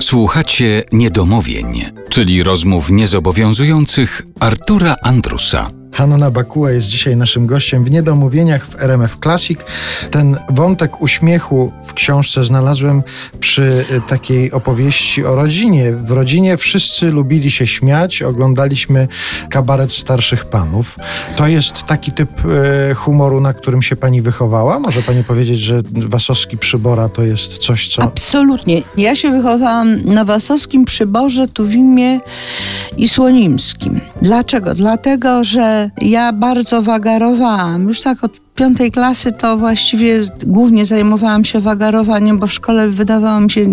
Słuchacie Niedomówień, czyli rozmów niezobowiązujących Artura Andrusa. Hanna Bakuła jest dzisiaj naszym gościem w Niedomówieniach w RMF Classic. Ten wątek uśmiechu w książce znalazłem przy y, takiej opowieści o rodzinie. W rodzinie wszyscy lubili się śmiać, oglądaliśmy kabaret starszych panów. To jest taki typ y, humoru, na którym się pani wychowała? Może pani powiedzieć, że Wasowski Przybora to jest coś, co... Absolutnie. Ja się wychowałam na Wasowskim Przyborze, Tuwimie i Słonimskim. Dlaczego? Dlatego, że ja bardzo wagarowałam. Już tak od piątej klasy to właściwie głównie zajmowałam się wagarowaniem, bo w szkole wydawało mi się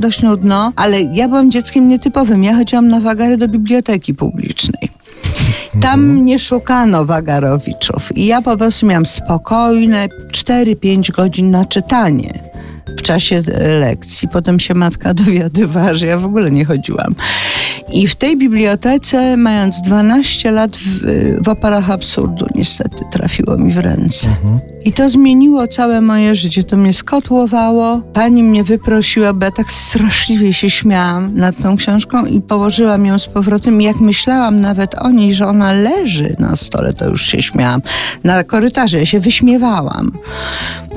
dość nudno, ale ja byłam dzieckiem nietypowym. Ja chodziłam na wagary do biblioteki publicznej. Tam mhm. nie szukano wagarowiczów i ja po prostu miałam spokojne 4-5 godzin na czytanie w czasie lekcji. Potem się matka dowiadywała, że ja w ogóle nie chodziłam. I w tej bibliotece, mając 12 lat, w, w oparach absurdu niestety trafiło mi w ręce. Mhm. I to zmieniło całe moje życie. To mnie skotłowało. Pani mnie wyprosiła, bo ja tak straszliwie się śmiałam nad tą książką i położyłam ją z powrotem. I jak myślałam nawet o niej, że ona leży na stole, to już się śmiałam. Na korytarzu ja się wyśmiewałam.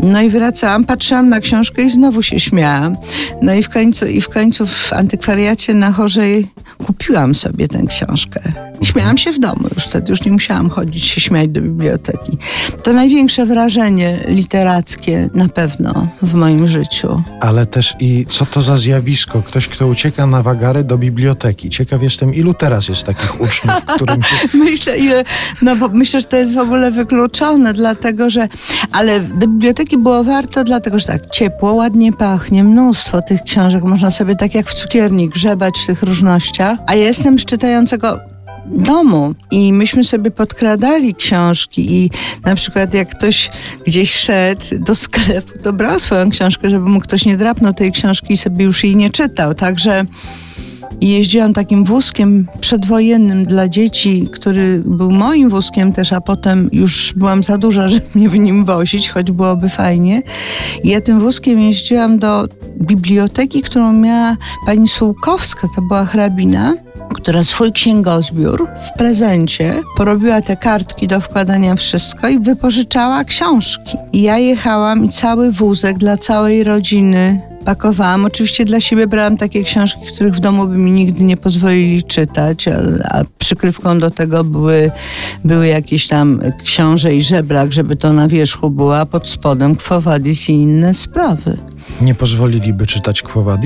No i wracałam, patrzyłam na książkę i znowu się śmiałam. No i w końcu, i w, końcu w antykwariacie na Chorzej kupiłam sobie tę książkę. Śmiałam się w domu już wtedy, już nie musiałam chodzić się śmiać do biblioteki. To największe wrażenie literackie na pewno w moim życiu. Ale też i co to za zjawisko? Ktoś, kto ucieka na wagary do biblioteki. Ciekaw jestem, ilu teraz jest takich uczniów, którym się... myślę, ile, no bo myślę, że to jest w ogóle wykluczone, dlatego że... Ale do biblioteki było warto, dlatego że tak ciepło, ładnie pachnie, mnóstwo tych książek. Można sobie tak jak w cukierni grzebać w tych różnościach. A ja jestem z czytającego domu i myśmy sobie podkradali książki i na przykład jak ktoś gdzieś szedł do sklepu, to brał swoją książkę, żeby mu ktoś nie drapnął tej książki i sobie już jej nie czytał. Także jeździłam takim wózkiem przedwojennym dla dzieci, który był moim wózkiem też, a potem już byłam za duża, żeby mnie w nim wozić, choć byłoby fajnie. I ja tym wózkiem jeździłam do biblioteki, którą miała pani Sułkowska, to była hrabina która swój księgozbiór w prezencie porobiła te kartki do wkładania wszystko i wypożyczała książki. I ja jechałam i cały wózek dla całej rodziny pakowałam. Oczywiście dla siebie brałam takie książki, których w domu by mi nigdy nie pozwolili czytać, a, a przykrywką do tego były, były jakieś tam książę i żeblak, żeby to na wierzchu było, a pod spodem kwowadis i inne sprawy. Nie pozwoliliby czytać Quo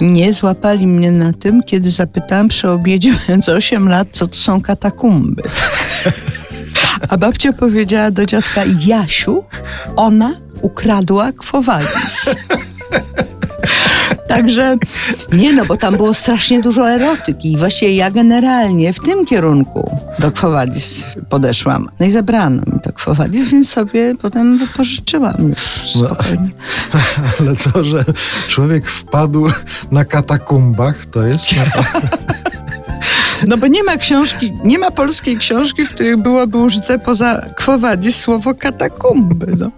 Nie, złapali mnie na tym, kiedy zapytałam przy obiedzie, mając 8 lat, co to są katakumby. A babcia powiedziała do dziadka, Jasiu, ona ukradła Quo Także nie no, bo tam było strasznie dużo erotyki i właściwie ja generalnie w tym kierunku do Kwowadis podeszłam. No i zabrano mi to Kwowadis, więc sobie potem wypożyczyłam już no, spokojnie. No, ale to, że człowiek wpadł na katakumbach, to jest... No bo nie ma książki, nie ma polskiej książki, w której byłoby użyte poza Kwowadis słowo katakumby. No.